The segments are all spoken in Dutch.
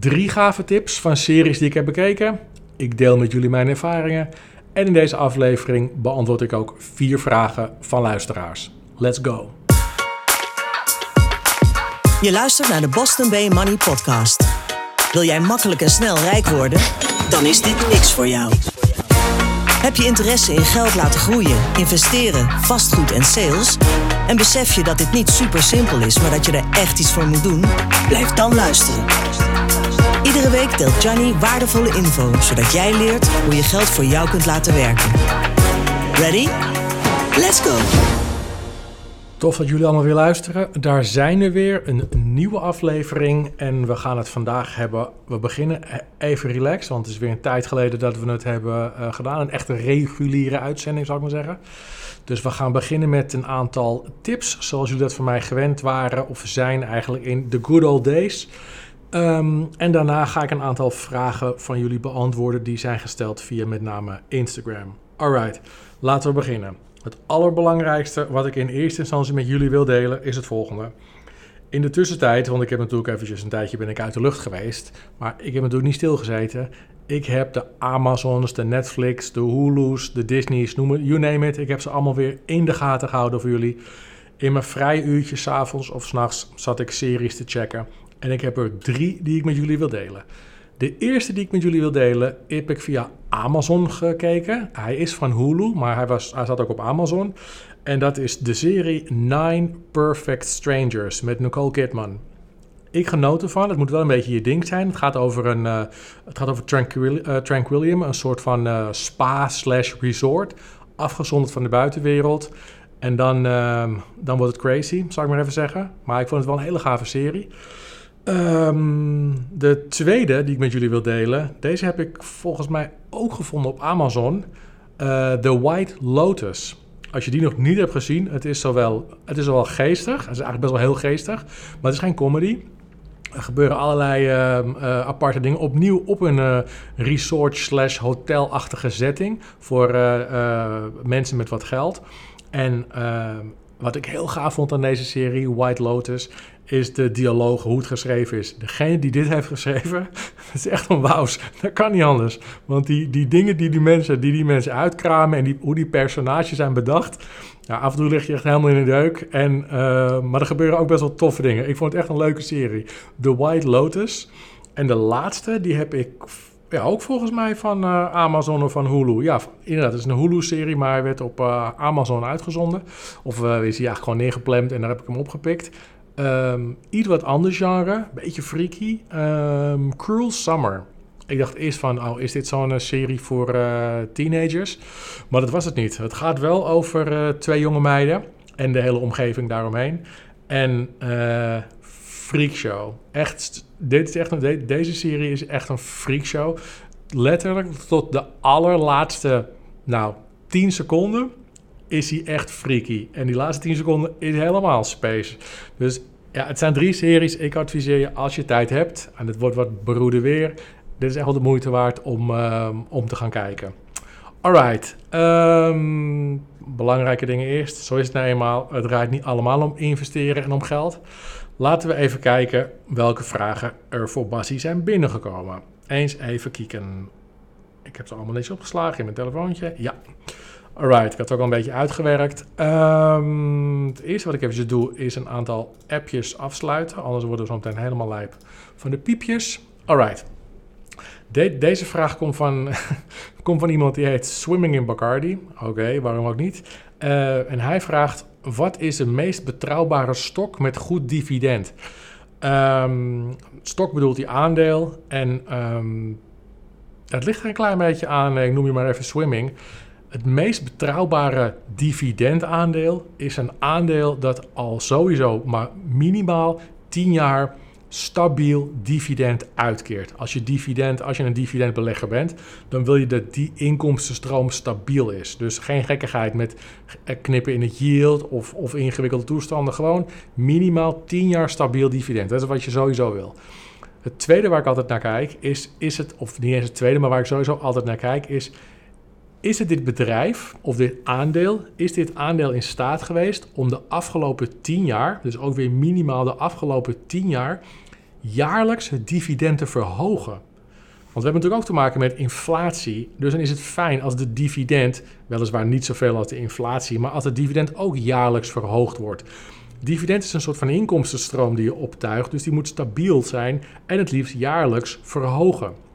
drie gave tips van series die ik heb bekeken. Ik deel met jullie mijn ervaringen. En in deze aflevering beantwoord ik ook vier vragen van luisteraars. Let's go! Je luistert naar de Boston Bay Money Podcast. Wil jij makkelijk en snel rijk worden? Dan is dit niks voor jou. Heb je interesse in geld laten groeien, investeren, vastgoed en sales? En besef je dat dit niet super simpel is, maar dat je er echt iets voor moet doen? Blijf dan luisteren. Iedere week deelt Johnny waardevolle info, zodat jij leert hoe je geld voor jou kunt laten werken. Ready? Let's go! Tof dat jullie allemaal weer luisteren. Daar zijn we weer, een nieuwe aflevering. En we gaan het vandaag hebben. We beginnen even relaxed, want het is weer een tijd geleden dat we het hebben uh, gedaan. Een echte reguliere uitzending, zou ik maar zeggen. Dus we gaan beginnen met een aantal tips, zoals jullie dat van mij gewend waren of zijn eigenlijk in the good old days. Um, en daarna ga ik een aantal vragen van jullie beantwoorden die zijn gesteld via met name Instagram. Alright, laten we beginnen. Het allerbelangrijkste wat ik in eerste instantie met jullie wil delen is het volgende. In de tussentijd, want ik heb natuurlijk eventjes een tijdje ben ik uit de lucht geweest, maar ik heb natuurlijk niet stilgezeten. Ik heb de Amazons, de Netflix, de Hulu's, de Disney's, noem het, you name it. Ik heb ze allemaal weer in de gaten gehouden voor jullie. In mijn vrije uurtjes, s avonds of s'nachts, zat ik series te checken. En ik heb er drie die ik met jullie wil delen. De eerste die ik met jullie wil delen, heb ik via Amazon gekeken. Hij is van Hulu, maar hij, was, hij zat ook op Amazon. En dat is de serie Nine Perfect Strangers met Nicole Kidman. Ik genoot ervan. Het moet wel een beetje je ding zijn. Het gaat over, een, uh, het gaat over Tranquil uh, Tranquillium, een soort van uh, spa slash resort. Afgezonderd van de buitenwereld. En dan, ehm, dan wordt het crazy, zou ik maar even zeggen. Maar ik vond het wel een hele gave serie. Um, de tweede die ik met jullie wil delen, deze heb ik volgens mij ook gevonden op Amazon. Uh, The White Lotus. Als je die nog niet hebt gezien, het is zowel, het is zowel geestig, het is eigenlijk best wel heel geestig, maar het is geen comedy. Er gebeuren allerlei uh, uh, aparte dingen. Opnieuw op een uh, resort slash hotelachtige setting voor mensen met wat geld. En ehm, wat ik heel gaaf vond aan deze serie, White Lotus, is de dialoog, hoe het geschreven is. Degene die dit heeft geschreven, dat is echt een wauws. Dat kan niet anders. Want die, die dingen die die mensen, die die mensen uitkramen en die, hoe die personages zijn bedacht... Ja, af en toe lig je echt helemaal in de deuk. En, uh, maar er gebeuren ook best wel toffe dingen. Ik vond het echt een leuke serie. The White Lotus. En de laatste, die heb ik ja, ook volgens mij van uh, Amazon of van Hulu. Ja, inderdaad, het is een Hulu-serie, maar hij werd op uh, Amazon uitgezonden. Of uh, is hij eigenlijk gewoon neergepland en daar heb ik hem opgepikt. Um, iets wat anders genre, beetje freaky. Um, Cruel Summer. Ik dacht eerst van, oh, is dit zo'n serie voor teenagers? Maar dat was het niet. Het gaat wel over twee jonge meiden en de hele omgeving daaromheen. En freakshow. Echt, dit is echt een, deze serie is echt een freakshow. Letterlijk tot de allerlaatste, nou, 10 seconden is hij echt freaky. En die laatste 10 seconden is helemaal space. Dus ja, het zijn drie series. Ik adviseer je als je tijd hebt, en het wordt wat beroerde weer, dit is echt wel de moeite waard om, uh, om te gaan kijken. Alright. Um, belangrijke dingen eerst. Zo is het nou eenmaal. Het draait niet allemaal om investeren en om geld. Laten we even kijken welke vragen er voor Bassie zijn binnengekomen. Eens even kijken. Ik heb ze allemaal netjes opgeslagen in mijn telefoontje. Ja. Alright, ik had het ook al een beetje uitgewerkt. Um, het eerste wat ik even doe is een aantal appjes afsluiten. Anders worden we zo meteen helemaal lijp van de piepjes. Alright. De, deze vraag komt van, komt van iemand die heet Swimming in Bacardi. Oké, waarom ook niet. Uh, en hij vraagt wat is de meest betrouwbare stok met goed dividend? Um, stok bedoelt die aandeel en um, het ligt er een klein beetje aan, ik noem je maar even swimming. Het meest betrouwbare dividendaandeel is een aandeel dat al sowieso maar minimaal 10 jaar stabiel dividend uitkeert. Als je, dividend, als je een dividendbelegger bent, dan wil je dat die inkomstenstroom stabiel is. Dus geen gekkigheid met knippen in het yield of, of ingewikkelde toestanden. Gewoon minimaal 10 jaar stabiel dividend. Dat is wat je sowieso wil. Het tweede waar ik altijd naar kijk is, is het, of niet eens het tweede, maar waar ik sowieso altijd naar kijk, is is het dit bedrijf of dit aandeel, is dit aandeel in staat geweest om de afgelopen 10 jaar, dus ook weer minimaal de afgelopen 10 jaar, jaarlijks het dividend te verhogen. Want we hebben natuurlijk ook te maken met inflatie. Dus dan is het fijn als de dividend, weliswaar niet zoveel als de inflatie, maar als het dividend ook jaarlijks verhoogd wordt. Dividend is een soort van inkomstenstroom die je optuigt, dus die moet stabiel zijn en het liefst jaarlijks verhogen.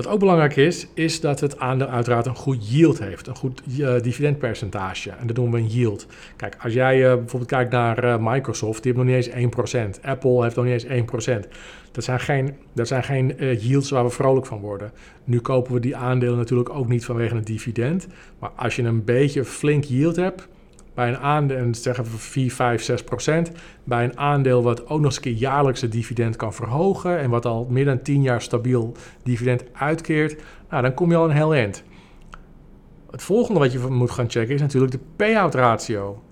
Wat ook belangrijk is, is dat het aandeel uiteraard een goed yield heeft, een goed uh, dividendpercentage. En dat noemen we een yield. Kijk, als jij uh, bijvoorbeeld kijkt naar uh, Microsoft, die heeft nog niet eens 1%. Apple heeft nog niet eens 1%. Dat zijn geen, dat zijn geen yields waar we vrolijk van worden. Nu kopen we die aandelen natuurlijk ook niet vanwege een dividend. Maar als je een beetje flink yield hebt, bij een aandeel, zeggen we 4, 5, 6 procent. Bij een aandeel wat ook nog eens een keer jaarlijks het dividend kan verhogen. En wat al meer dan 10 jaar stabiel dividend uitkeert. Nou, dan kom je al een heel eind. Het volgende wat je moet gaan checken is natuurlijk de payout ratio.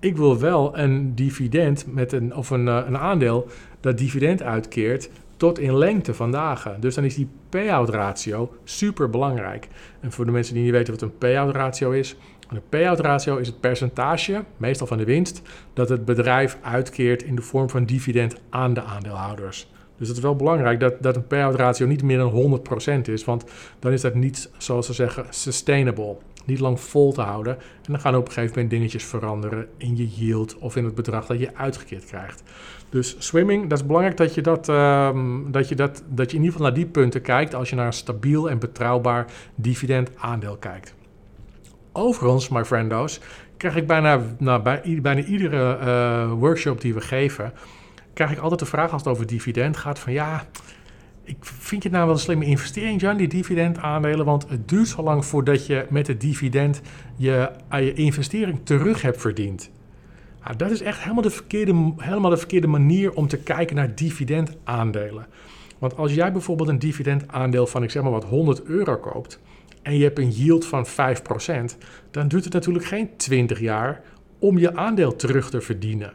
Ik wil wel een dividend met een, of een, eh, een aandeel dat dividend uitkeert tot in lengte van dagen. Dus dan is die payout ratio super belangrijk. En voor de mensen die niet weten wat een payout ratio is, de payout ratio is het percentage, meestal van de winst, dat het bedrijf uitkeert in de vorm van dividend aan de aandeelhouders. Dus het is wel belangrijk dat, dat een payout ratio niet meer dan 100% is, want dan is dat niet, zoals ze zeggen, sustainable. Niet lang vol te houden. En dan gaan op een gegeven moment dingetjes veranderen in je yield of in het bedrag dat je uitgekeerd krijgt. Dus swimming, dat is belangrijk dat je, dat, um, dat, je dat, dat je in ieder geval naar die punten kijkt als je naar een stabiel en betrouwbaar dividend aandeel kijkt. Overigens, my friendos, krijg ik bijna, nou, bij, bijna iedere uh, workshop die we geven, krijg ik altijd de vraag als het over dividend gaat van ja, ik vind je het nou wel een slimme investering, Jan, die dividendaandelen, want het duurt zo lang voordat je met het dividend je, je investering terug hebt verdiend. Nou, dat is echt helemaal de, verkeerde, helemaal de verkeerde manier om te kijken naar dividendaandelen. Want als jij bijvoorbeeld een dividendaandeel van, ik zeg maar wat, 100 euro koopt, en je hebt een yield van 5%, dan duurt het natuurlijk geen 20 jaar om je aandeel terug te verdienen.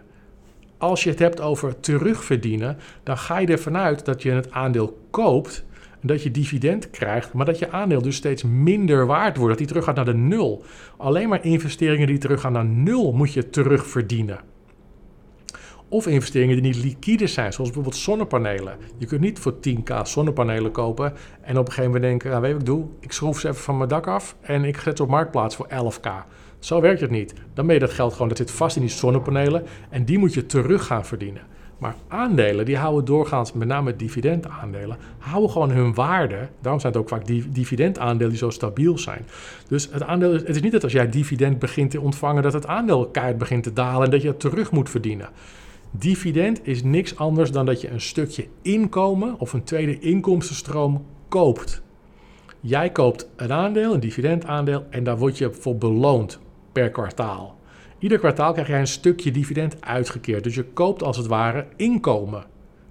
Als je het hebt over terugverdienen, dan ga je ervan uit dat je het aandeel koopt en dat je dividend krijgt, maar dat je aandeel dus steeds minder waard wordt, dat die terug gaat naar de nul. Alleen maar investeringen die teruggaan naar nul moet je terugverdienen. Of investeringen die niet liquide zijn, zoals bijvoorbeeld zonnepanelen. Je kunt niet voor 10k zonnepanelen kopen en op een gegeven moment denken, nou, weet je wat ik doe? Ik schroef ze even van mijn dak af en ik zet ze op marktplaats voor 11k. Zo werkt het niet. Dan ben je dat geld gewoon, dat zit vast in die zonnepanelen en die moet je terug gaan verdienen. Maar aandelen, die houden doorgaans, met name dividendaandelen, houden gewoon hun waarde. Daarom zijn het ook vaak dividendaandelen die zo stabiel zijn. Dus het aandeel, het is niet dat als jij dividend begint te ontvangen, dat het aandeel keihard begint te dalen en dat je het terug moet verdienen. Dividend is niks anders dan dat je een stukje inkomen of een tweede inkomstenstroom koopt. Jij koopt een aandeel, een dividendaandeel, en daar word je voor beloond per kwartaal. Ieder kwartaal krijg jij een stukje dividend uitgekeerd. Dus je koopt als het ware inkomen.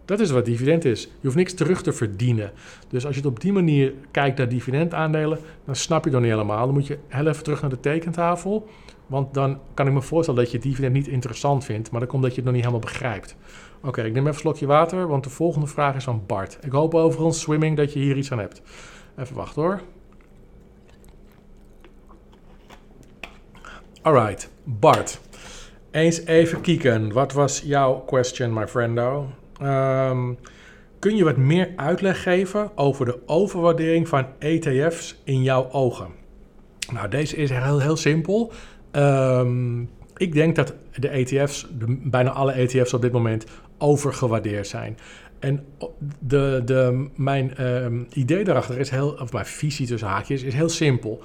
Dat is wat dividend is. Je hoeft niks terug te verdienen. Dus als je het op die manier kijkt naar dividendaandelen, dan snap je nog niet helemaal. Dan moet je heel even terug naar de tekentafel. Want dan kan ik me voorstellen dat je dividend niet interessant vindt, maar dan komt dat je het nog niet helemaal begrijpt. Oké, ik neem even een slokje water, want de volgende vraag is van Bart. Ik hoop overigens, swimming, dat je hier iets aan hebt. Even wachten hoor. Alright, Bart. Eens even kijken. Wat was jouw question, my friendo? Um, kun je wat meer uitleg geven over de overwaardering van ETF's in jouw ogen? Nou, deze is heel, heel simpel. Um, ik denk dat de ETF's, de, bijna alle ETF's op dit moment, overgewaardeerd zijn. En de, de, mijn um, idee daarachter is heel, of mijn visie tussen haakjes, is heel simpel.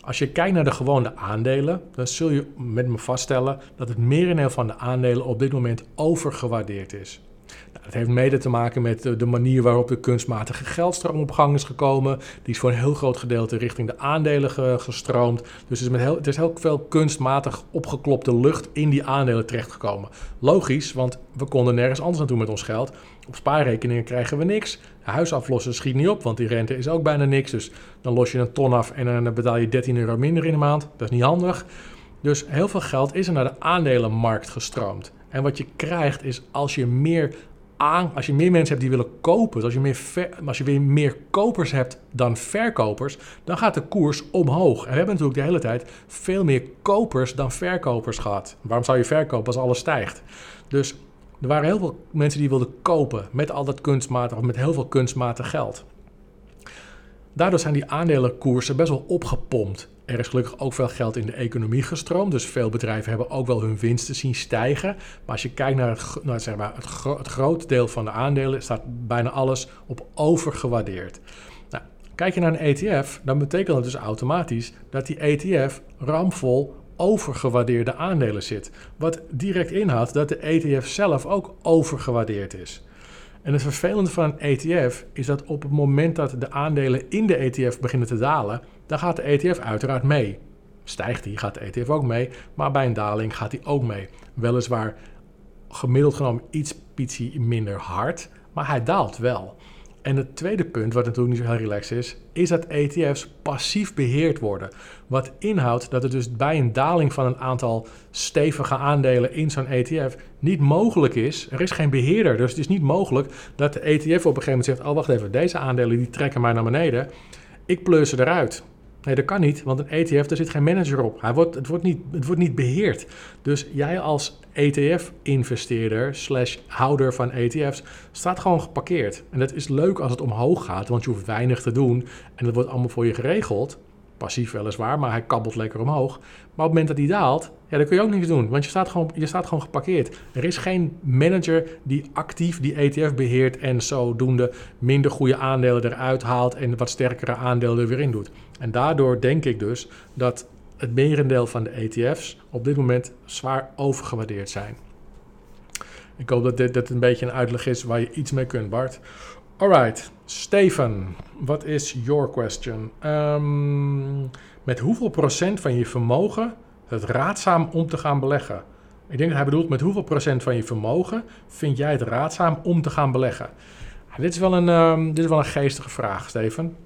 Als je kijkt naar de gewone aandelen, dan zul je met me vaststellen dat het merendeel van de aandelen op dit moment overgewaardeerd is. Nou, dat heeft mede te maken met de manier waarop de kunstmatige geldstroom op gang is gekomen. Die is voor een heel groot gedeelte richting de aandelen gestroomd. Dus er is, met heel, er is heel veel kunstmatig opgeklopte lucht in die aandelen terechtgekomen. Logisch, want we konden nergens anders naartoe met ons geld. Op spaarrekeningen krijgen we niks. Huis aflossen schiet niet op, want die rente is ook bijna niks. Dus dan los je een ton af en dan betaal je 13 euro minder in de maand. Dat is niet handig. Dus heel veel geld is er naar de aandelenmarkt gestroomd. En wat je krijgt is als je meer aan, als je meer mensen hebt die willen kopen, dus als je, meer als je weer meer kopers hebt dan verkopers, dan gaat de koers omhoog. En we hebben natuurlijk de hele tijd veel meer kopers dan verkopers gehad. Waarom zou je verkopen als alles stijgt? Dus Er waren heel veel mensen die wilden kopen met al dat kunstmatig of met heel veel kunstmatig geld. Daardoor zijn die aandelenkoersen best wel opgepompt. Er is gelukkig ook veel geld in de economie gestroomd. Dus veel bedrijven hebben ook wel hun winsten zien stijgen. Maar als je kijkt naar het, nou, zeg maar, het, gro het groot deel van de aandelen, staat bijna alles op overgewaardeerd. Nou, kijk je naar een ETF, dan betekent dat dus automatisch dat die ETF ramvol overgewaardeerde aandelen zit. Wat direct inhoudt dat de ETF zelf ook overgewaardeerd is. En het vervelende van een ETF is dat op het moment dat de aandelen in de ETF beginnen te dalen, dan gaat de ETF uiteraard mee. Stijgt die, gaat de ETF ook mee, maar bij een daling gaat die ook mee. Weliswaar gemiddeld genomen iets minder hard, maar hij daalt wel. En het tweede punt, wat natuurlijk niet zo heel relaxed is, is dat ETF's passief beheerd worden. Wat inhoudt dat het dus bij een daling van een aantal stevige aandelen in zo'n ETF niet mogelijk is. Er is geen beheerder, dus het is niet mogelijk dat de ETF op een gegeven moment zegt: Oh, wacht even, deze aandelen die trekken mij naar beneden. Ik pleur ze eruit. Nee, dat kan niet, want een ETF, daar zit geen manager op. Hij wordt, het, wordt niet, het wordt niet beheerd. Dus jij als ETF-investeerder slash houder van ETF's staat gewoon geparkeerd. En dat is leuk als het omhoog gaat, want je hoeft weinig te doen. En dat wordt allemaal voor je geregeld. Passief weliswaar, maar hij kabbelt lekker omhoog. Maar op het moment dat hij daalt, ja, dan kun je ook niks doen. Want je staat, gewoon, je staat gewoon geparkeerd. Er is geen manager die actief die ETF beheert en zodoende minder goede aandelen eruit haalt en wat sterkere aandelen er weer in doet. En daardoor denk ik dus dat het merendeel van de ETF's op dit moment zwaar overgewaardeerd zijn. Ik hoop dat dit, dit een beetje een uitleg is waar je iets mee kunt, Bart. Alright, Steven, wat is your question? Um, met hoeveel procent van je vermogen het raadzaam om te gaan beleggen? Ik denk dat hij bedoelt met hoeveel procent van je vermogen vind jij het raadzaam om te gaan beleggen? dit, is wel een, um, dit is wel een geestige vraag, Steven.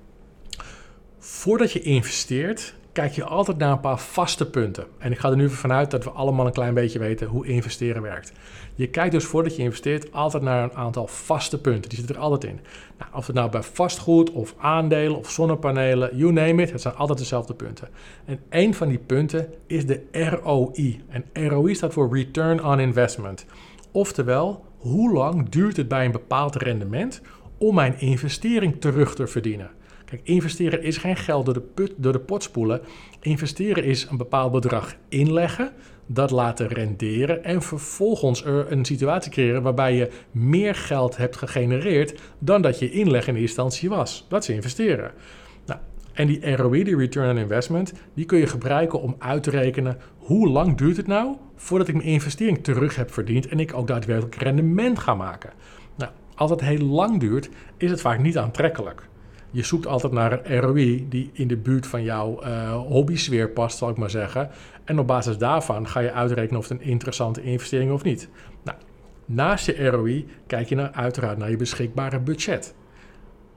Voordat je investeert, kijk je altijd naar een paar vaste punten. En ik ga er nu vanuit dat we allemaal een klein beetje weten hoe investeren werkt. Je kijkt dus voordat je investeert altijd naar een aantal vaste punten. Die zitten er altijd in. Nou, of het nou bij vastgoed of aandelen of zonnepanelen, you name it, het zijn altijd dezelfde punten. En een van die punten is de ROI. En ROI staat voor Return on Investment. Oftewel, hoe lang duurt het bij een bepaald rendement om mijn investering terug te verdienen? Investeren is geen geld door de, put, door de pot spoelen. Investeren is een bepaald bedrag inleggen, dat laten renderen en vervolgens er een situatie creëren waarbij je meer geld hebt gegenereerd dan dat je inleg in eerste instantie was. Dat is investeren. Nou, en die ROI, die Return on Investment, die kun je gebruiken om uit te rekenen hoe lang duurt het nou voordat ik mijn investering terug heb verdiend en ik ook daadwerkelijk rendement ga maken. Nou, als het heel lang duurt, is het vaak niet aantrekkelijk je zoekt altijd naar een ROI die in de buurt van jouw uh, hobby-sfeer past, zal ik maar zeggen. En op basis daarvan ga je uitrekenen of het een interessante investering of niet. Nou, naast je ROI kijk je naar, uiteraard naar je beschikbare budget.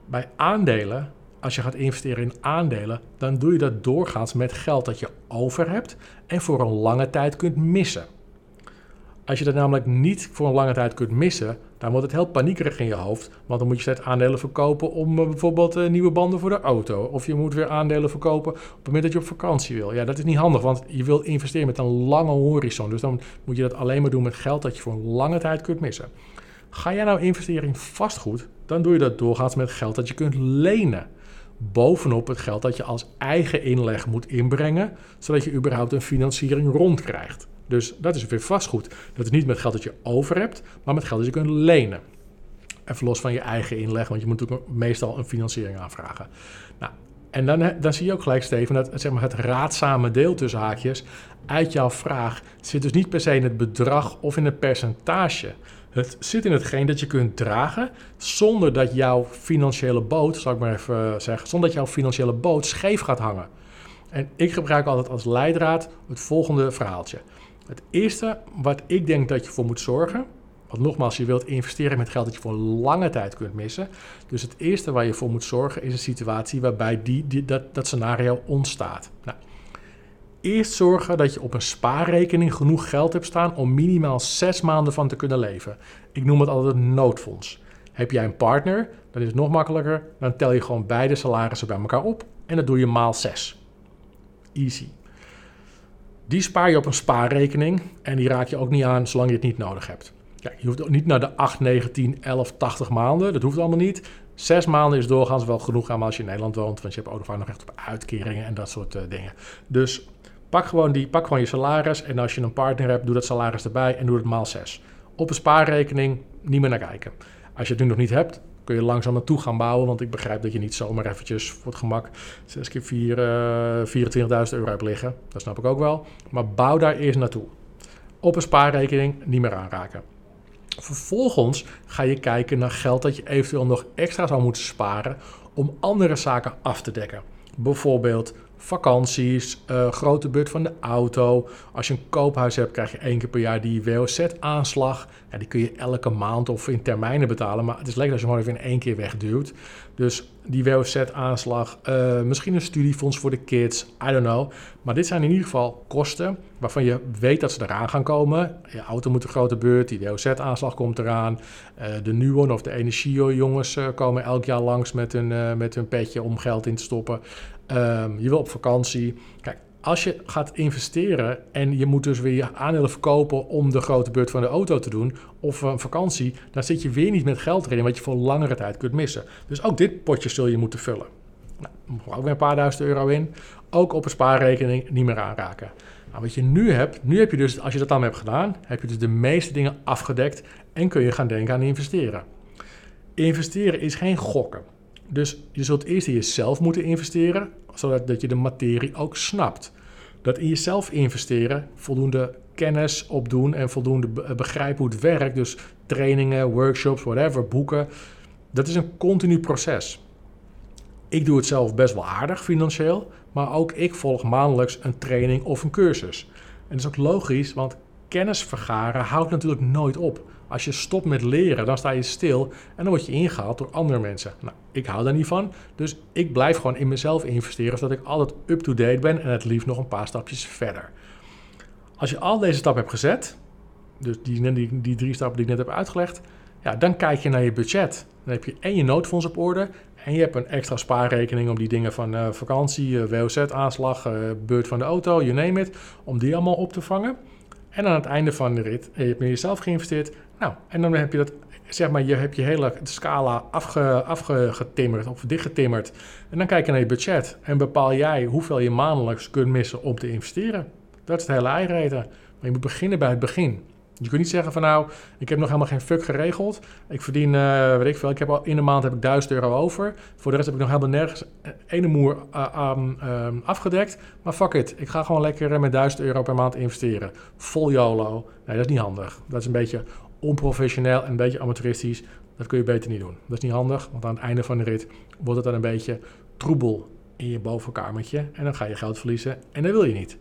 Bij aandelen, als je gaat investeren in aandelen, dan doe je dat doorgaans met geld dat je over hebt en voor een lange tijd kunt missen. Als je dat namelijk niet voor een lange tijd kunt missen, dan wordt het heel paniekerig in je hoofd. Want dan moet je steeds aandelen verkopen om uh, bijvoorbeeld uh, nieuwe banden voor de auto. Of je moet weer aandelen verkopen op het moment dat je op vakantie wil. Ja, dat is niet handig, want je wil investeren met een lange horizon. Dus dan moet je dat alleen maar doen met geld dat je voor een lange tijd kunt missen. Ga jij nou investeren in vastgoed, dan doe je dat doorgaans met geld dat je kunt lenen. Bovenop het geld dat je als eigen inleg moet inbrengen, zodat je überhaupt een financiering rondkrijgt. Dus dat is weer vastgoed. Dat is niet met geld dat je over hebt, maar met geld dat je kunt lenen. Even los van je eigen inleg, want je moet natuurlijk meestal een financiering aanvragen. Nou, en dan, dan zie je ook gelijk, Steven, dat zeg maar, het raadzame deel tussen haakjes uit jouw vraag zit dus niet per se in het bedrag of in het percentage. Het zit in hetgeen dat je kunt dragen zonder dat jouw financiële boot, zal ik maar even zeggen, zonder dat jouw financiële boot scheef gaat hangen. En ik gebruik altijd als leidraad het volgende verhaaltje. Het eerste wat ik denk dat je voor moet zorgen, want nogmaals, je wilt investeren met geld dat je voor lange tijd kunt missen. Dus het eerste waar je voor moet zorgen is een situatie waarbij die, dat, dat scenario ontstaat. Nou, eerst zorgen dat je op een spaarrekening genoeg geld hebt staan om minimaal zes maanden van te kunnen leven. Ik noem het altijd een noodfonds. Heb jij een partner, dan is het nog makkelijker. Dan tel je gewoon beide salarissen bij elkaar op en dat doe je maal zes. Easy. Die spaar je op een spaarrekening en die raak je ook niet aan zolang je het niet nodig hebt. Je hoeft ook niet naar de 8, 9, 10, 11, 80 maanden. Dat hoeft allemaal niet. Zes maanden is doorgaans wel genoeg aan als je in Nederland woont. Want je hebt ook nog recht op uitkeringen en dat soort uh, dingen. Dus pak gewoon, die, pak gewoon je salaris. En als je een partner hebt, doe dat salaris erbij en doe het maal 6. Op een spaarrekening niet meer naar kijken. Als je het nu nog niet hebt, kun je langzaam naartoe gaan bouwen. Want ik begrijp dat je niet zomaar eventjes voor het gemak 6 keer 4, uh, 24.000 euro hebt liggen. Dat snap ik ook wel. Maar bouw daar eerst naartoe. Op een spaarrekening niet meer aanraken. Vervolgens ga je kijken naar geld dat je eventueel nog extra zou moeten sparen om andere zaken af te dekken. Bijvoorbeeld vakanties, uh, grote beurt van de auto. Als je een koophuis hebt, krijg je één keer per jaar die WOZ-aanslag. Ja, die kun je elke maand of in termijnen betalen. Maar het is lekker als je gewoon even in één keer wegduwt. Dus die WOZ-aanslag, uh, misschien een studiefonds voor de kids, I don't know. Maar dit zijn in ieder geval kosten waarvan je weet dat ze eraan gaan komen. Je auto moet een grote beurt, die WOZ-aanslag komt eraan. Uh, de Nuon of de Energio-jongens komen elk jaar langs met hun, met hun petje om geld in te stoppen. Um, je wil op vakantie. Kijk, als je gaat investeren en je moet dus weer je aandelen verkopen om de grote beurt van de auto te doen of een vakantie, dan zit je weer niet met geld erin wat je voor langere tijd kunt missen. Dus ook dit potje zul je moeten vullen. Nou, ook weer een paar duizend euro in. Ook op een spaarrekening niet meer aanraken. Nou, wat je nu hebt, nu heb je dus, als je dat dan hebt gedaan, heb je dus de meeste dingen afgedekt en kun je gaan denken aan investeren. Investeren is geen gokken. Dus je zult eerst in jezelf moeten investeren, zodat dat je de materie ook snapt. Dat in jezelf investeren, voldoende kennis opdoen en voldoende begrijpen hoe het werkt. Dus trainingen, workshops, whatever, boeken. Dat is een continu proces. Ik doe het zelf best wel aardig financieel, maar ook ik volg maandelijks een training of een cursus. En dat is ook logisch, want kennis vergaren houdt natuurlijk nooit op. Als je stopt met leren, dan sta je stil en dan word je ingehaald door andere mensen. Nou, ik hou daar niet van, dus ik blijf gewoon in mezelf investeren, zodat ik altijd up-to-date ben en het liefst nog een paar stapjes verder. Als je al deze stappen hebt gezet, dus die, die, drie stappen die ik net heb uitgelegd, ja, dan kijk je naar je budget. Dan heb je en je noodfonds op orde en je hebt een extra spaarrekening om die dingen van uh, vakantie, uh, WOZ-aanslag, uh, beurt van de auto, you name it, om die allemaal op te vangen. En aan het einde van de rit, je hebt in jezelf geïnvesteerd. Nou, en dan heb je dat, zeg maar, je hebt je hele scala afge, afgetimmerd of dichtgetimmerd. En dan kijk je naar je budget en bepaal jij hoeveel je maandelijks kunt missen om te investeren. Dat is het hele eieren. Maar je moet beginnen bij het begin. Je kunt niet zeggen van nou, ik heb nog helemaal geen fuck geregeld. Ik verdien, uh, weet ik veel, ik heb al in de maand heb ik 1000 euro over. Voor de rest heb ik nog helemaal nergens ene moer uh, afgedekt. Maar fuck it, ik ga gewoon lekker met 1000 euro per maand investeren. Vol YOLO. Nee, dat is niet handig. Dat is een beetje onprofessioneel en een beetje amateuristisch. Dat kun je beter niet doen. Dat is niet handig, want aan het einde van de rit wordt het dan een beetje troebel in je bovenkamertje. En dan ga je geld verliezen en dat wil je niet.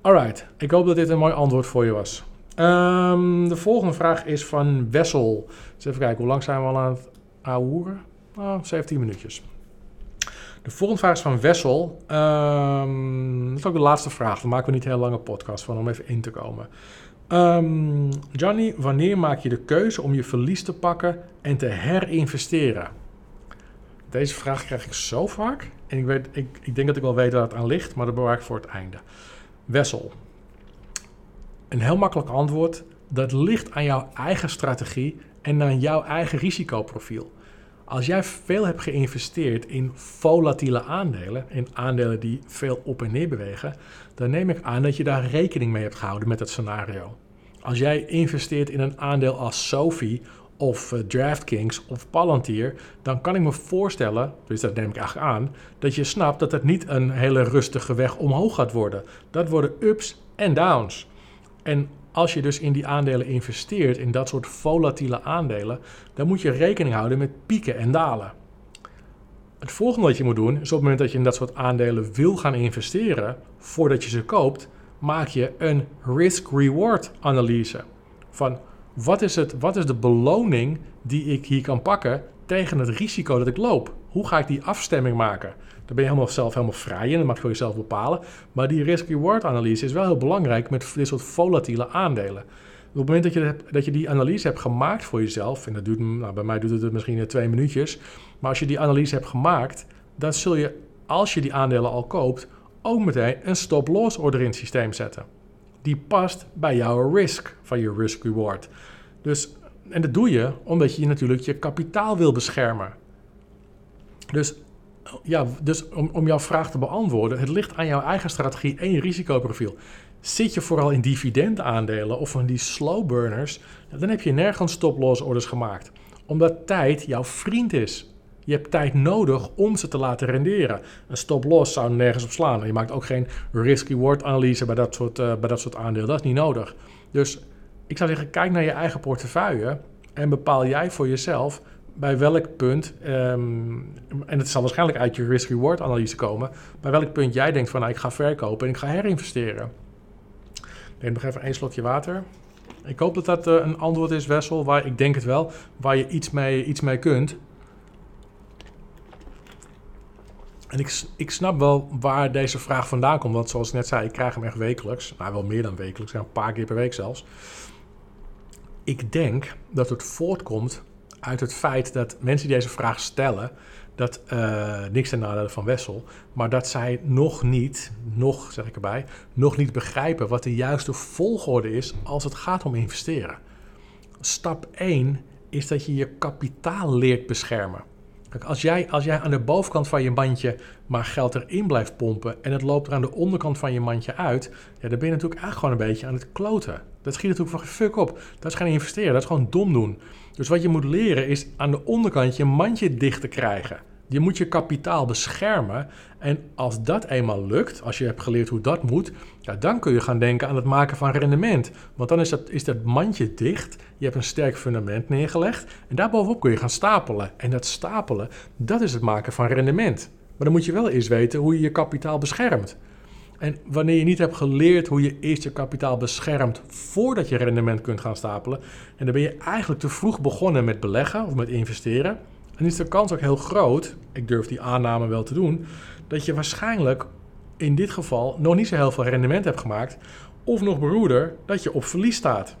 Alright, ik hoop dat dit een mooi antwoord voor je was. Um, de volgende vraag is van Wessel. Dus even kijken, hoe lang zijn we al aan het? Oh, 17 minuutjes. De volgende vraag is van Wessel. Um, dat is ook de laatste vraag. Daar maken we niet een heel lange podcast van om even in te komen. Um, Johnny, wanneer maak je de keuze om je verlies te pakken en te herinvesteren? Deze vraag krijg ik zo vaak. En ik, weet, ik, ik denk dat ik wel weet waar het aan ligt, maar dat bewaar ik voor het einde. Wessel, een heel makkelijk antwoord. Dat ligt aan jouw eigen strategie en aan jouw eigen risicoprofiel. Als jij veel hebt geïnvesteerd in volatiele aandelen, in aandelen die veel op en neer bewegen, dan neem ik aan dat je daar rekening mee hebt gehouden met het scenario. Als jij investeert in een aandeel als Sophie of uh, DraftKings of Palantir, dan kan ik me voorstellen, dus dat neem ik eigenlijk aan, dat je snapt dat het niet een hele rustige weg omhoog gaat worden. Dat worden ups en downs. En als je dus in die aandelen investeert, in dat soort volatiele aandelen, dan moet je rekening houden met pieken en dalen. Het volgende wat je moet doen, is op het moment dat je in dat soort aandelen wil gaan investeren, voordat je ze koopt, maak je een risk-reward analyse. Van wat is, het, wat is de beloning die ik hier kan pakken tegen het risico dat ik loop? Hoe ga ik die afstemming maken? Ben je helemaal zelf helemaal vrij in, dat mag je voor jezelf bepalen. Maar die risk-reward analyse is wel heel belangrijk met dit soort volatiele aandelen. Op het moment dat je, dat je die analyse hebt gemaakt voor jezelf, en dat duurt, nou, bij mij doet het misschien twee minuutjes, maar als je die analyse hebt gemaakt, dan zul je, als je die aandelen al koopt, ook meteen een stop-loss order in het systeem zetten. Die past bij jouw risk van je risk-reward. Dus, en dat doe je omdat je natuurlijk je kapitaal wil beschermen. Dus, ja, dus om, om jouw vraag te beantwoorden, het ligt aan jouw eigen strategie en je risicoprofiel. Zit je vooral in dividendaandelen of van die slow burners, dan heb je nergens stop-loss orders gemaakt. Omdat tijd jouw vriend is. Je hebt tijd nodig om ze te laten renderen. Een stop-loss zou nergens op slaan. je maakt ook geen risk-reward analyse bij dat, soort, uh, bij dat soort aandelen. Dat is niet nodig. Dus ik zou zeggen, kijk naar je eigen portefeuille en bepaal jij voor jezelf bij welk punt, um, en het zal waarschijnlijk uit je risk-reward analyse komen, bij welk punt jij denkt van nou, ik ga verkopen en ik ga herinvesteren. Neem nog even één slokje water. Ik hoop dat dat uh, een antwoord is, Wessel, waar ik denk het wel, waar je iets mee, iets mee kunt. En ik, ik snap wel waar deze vraag vandaan komt. Want zoals ik net zei, ik krijg hem echt wekelijks. Nou, wel meer dan wekelijks. een paar keer per week zelfs. Ik denk dat het voortkomt uit het feit dat mensen die deze vraag stellen... dat uh, niks ten nadele van Wessel... maar dat zij nog niet, nog zeg ik erbij... nog niet begrijpen wat de juiste volgorde is als het gaat om investeren. Stap 1 is dat je je kapitaal leert beschermen. Als jij, als jij aan de bovenkant van je mandje maar geld erin blijft pompen en het loopt er aan de onderkant van je mandje uit, ja, dan ben je natuurlijk eigenlijk gewoon een beetje aan het kloten. Dat schiet natuurlijk van fuck op. Dat is geen investeren, dat is gewoon dom doen. Dus wat je moet leren is aan de onderkant je mandje dicht te krijgen. Je moet je kapitaal beschermen. En als dat eenmaal lukt, als je hebt geleerd hoe dat moet, ja, dan kun je gaan denken aan het maken van rendement. Want dan is dat, is dat mandje dicht. Je hebt een sterk fundament neergelegd. En daarbovenop kun je gaan stapelen. En dat stapelen, dat is het maken van rendement. Maar dan moet je wel eerst weten hoe je je kapitaal beschermt. En wanneer je niet hebt geleerd hoe je eerst je kapitaal beschermt voordat je rendement kunt gaan stapelen, en dan ben je eigenlijk te vroeg begonnen met beleggen of met investeren, en is de kans ook heel groot, ik durf die aanname wel te doen, dat je waarschijnlijk in dit geval nog niet zo heel veel rendement hebt gemaakt. Of nog beroerder, dat je op verlies staat.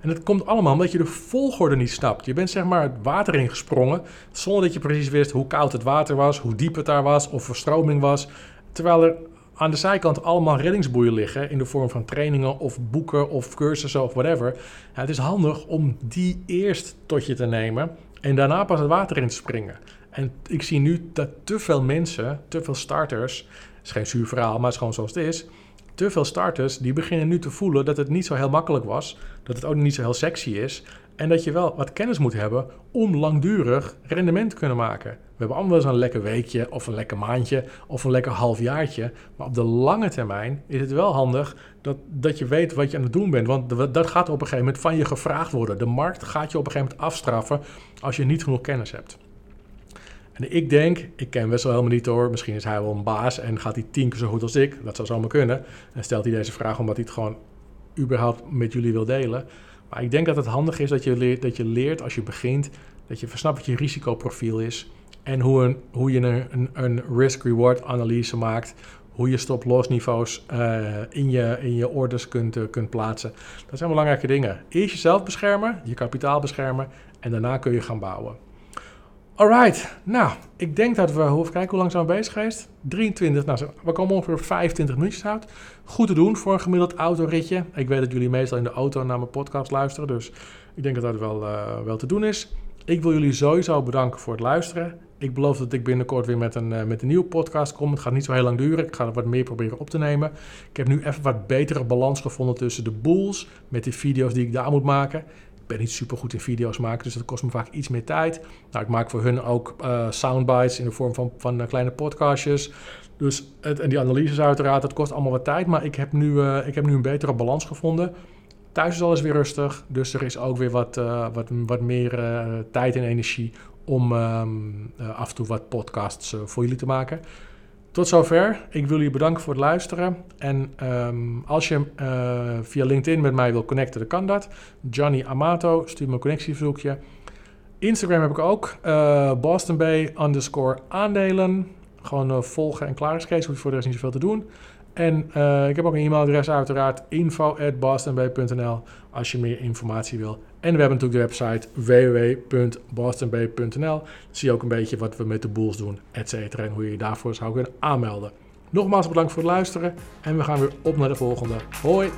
En het komt allemaal omdat je de volgorde niet snapt. Je bent zeg maar het water ingesprongen zonder dat je precies wist hoe koud het water was, hoe diep het daar was, of verstroming was. Terwijl er aan de zijkant allemaal reddingsboeien liggen in de vorm van trainingen of boeken of cursussen of whatever. Ja, het is handig om die eerst tot je te nemen en daarna pas het water in te springen. En ik zie nu dat te veel mensen, te veel starters, het is geen zuur verhaal, maar het is gewoon zoals het is. Te veel starters die beginnen nu te voelen dat het niet zo heel makkelijk was, dat het ook niet zo heel sexy is. En dat je wel wat kennis moet hebben om langdurig rendement te kunnen maken. We hebben eens een lekker weekje of een lekker maandje of een lekker halfjaartje. Maar op de lange termijn is het wel handig dat, dat je weet wat je aan het doen bent. Want dat gaat op een gegeven moment van je gevraagd worden. De markt gaat je op een gegeven moment afstraffen als je niet genoeg kennis hebt. En ik denk, ik ken Wessel helemaal niet hoor, misschien is hij wel een baas en gaat hij tien keer zo goed als ik. Dat zou zomaar kunnen. En stelt hij deze vraag omdat hij het gewoon überhaupt met jullie wil delen. Maar ik denk dat het handig is dat je leert, dat je leert als je begint, dat je versnapt wat je risicoprofiel is. En hoe, een, hoe je een, een, risk-reward analyse maakt. Hoe je stop-loss niveaus uh, in, je, in je orders kunt, uh, kunt plaatsen. Dat zijn belangrijke dingen. Eerst jezelf beschermen, je kapitaal beschermen. En daarna kun je gaan bouwen. Alright, nou, ik denk dat we, even kijken hoe lang zijn we bezig geweest? 23, nou, we komen ongeveer 25 minuutjes uit. Goed te doen voor een gemiddeld autoritje. Ik weet dat jullie meestal in de auto naar mijn podcast luisteren, dus ik denk dat dat wel, uh, wel te doen is. Ik wil jullie sowieso bedanken voor het luisteren. Ik beloof dat ik binnenkort weer met een, uh, met een nieuwe podcast kom. Het gaat niet zo heel lang duren. Ik ga er wat meer proberen op te nemen. Ik heb nu even wat betere balans gevonden tussen de boels met de video's die ik daar moet maken ben niet super goed in video's maken, dus dat kost me vaak iets meer tijd. Nou, ik maak voor hun ook uh, soundbites in de vorm van, van uh, kleine podcastjes. Dus het, en die analyses uiteraard, dat kost allemaal wat tijd. Maar ik heb nu, uh, ik heb nu een betere balans gevonden. Thuis is alles weer rustig, dus er is ook weer wat, wat, wat meer tijd en energie om um, af en toe wat podcasts voor jullie te maken. Tot zover. Ik wil jullie bedanken voor het luisteren. En um, als je uh, via LinkedIn met mij wil connecten, dan kan dat. Johnny Amato, stuur me een connectieverzoekje. Instagram heb ik ook. Uh, Boston Bay underscore aandelen. Gewoon uh, volgen en klaar is Kees. Hoef je voor de rest niet zoveel te doen. En ik heb ook een e-mailadres uiteraard. info at als je meer informatie wil. En we hebben natuurlijk de website www.bostonbay.nl. Zie je ook een beetje wat we met de boels doen, et cetera. En hoe je je daarvoor zou kunnen aanmelden. Nogmaals bedankt voor het luisteren. En we gaan weer op naar de volgende. Hoi!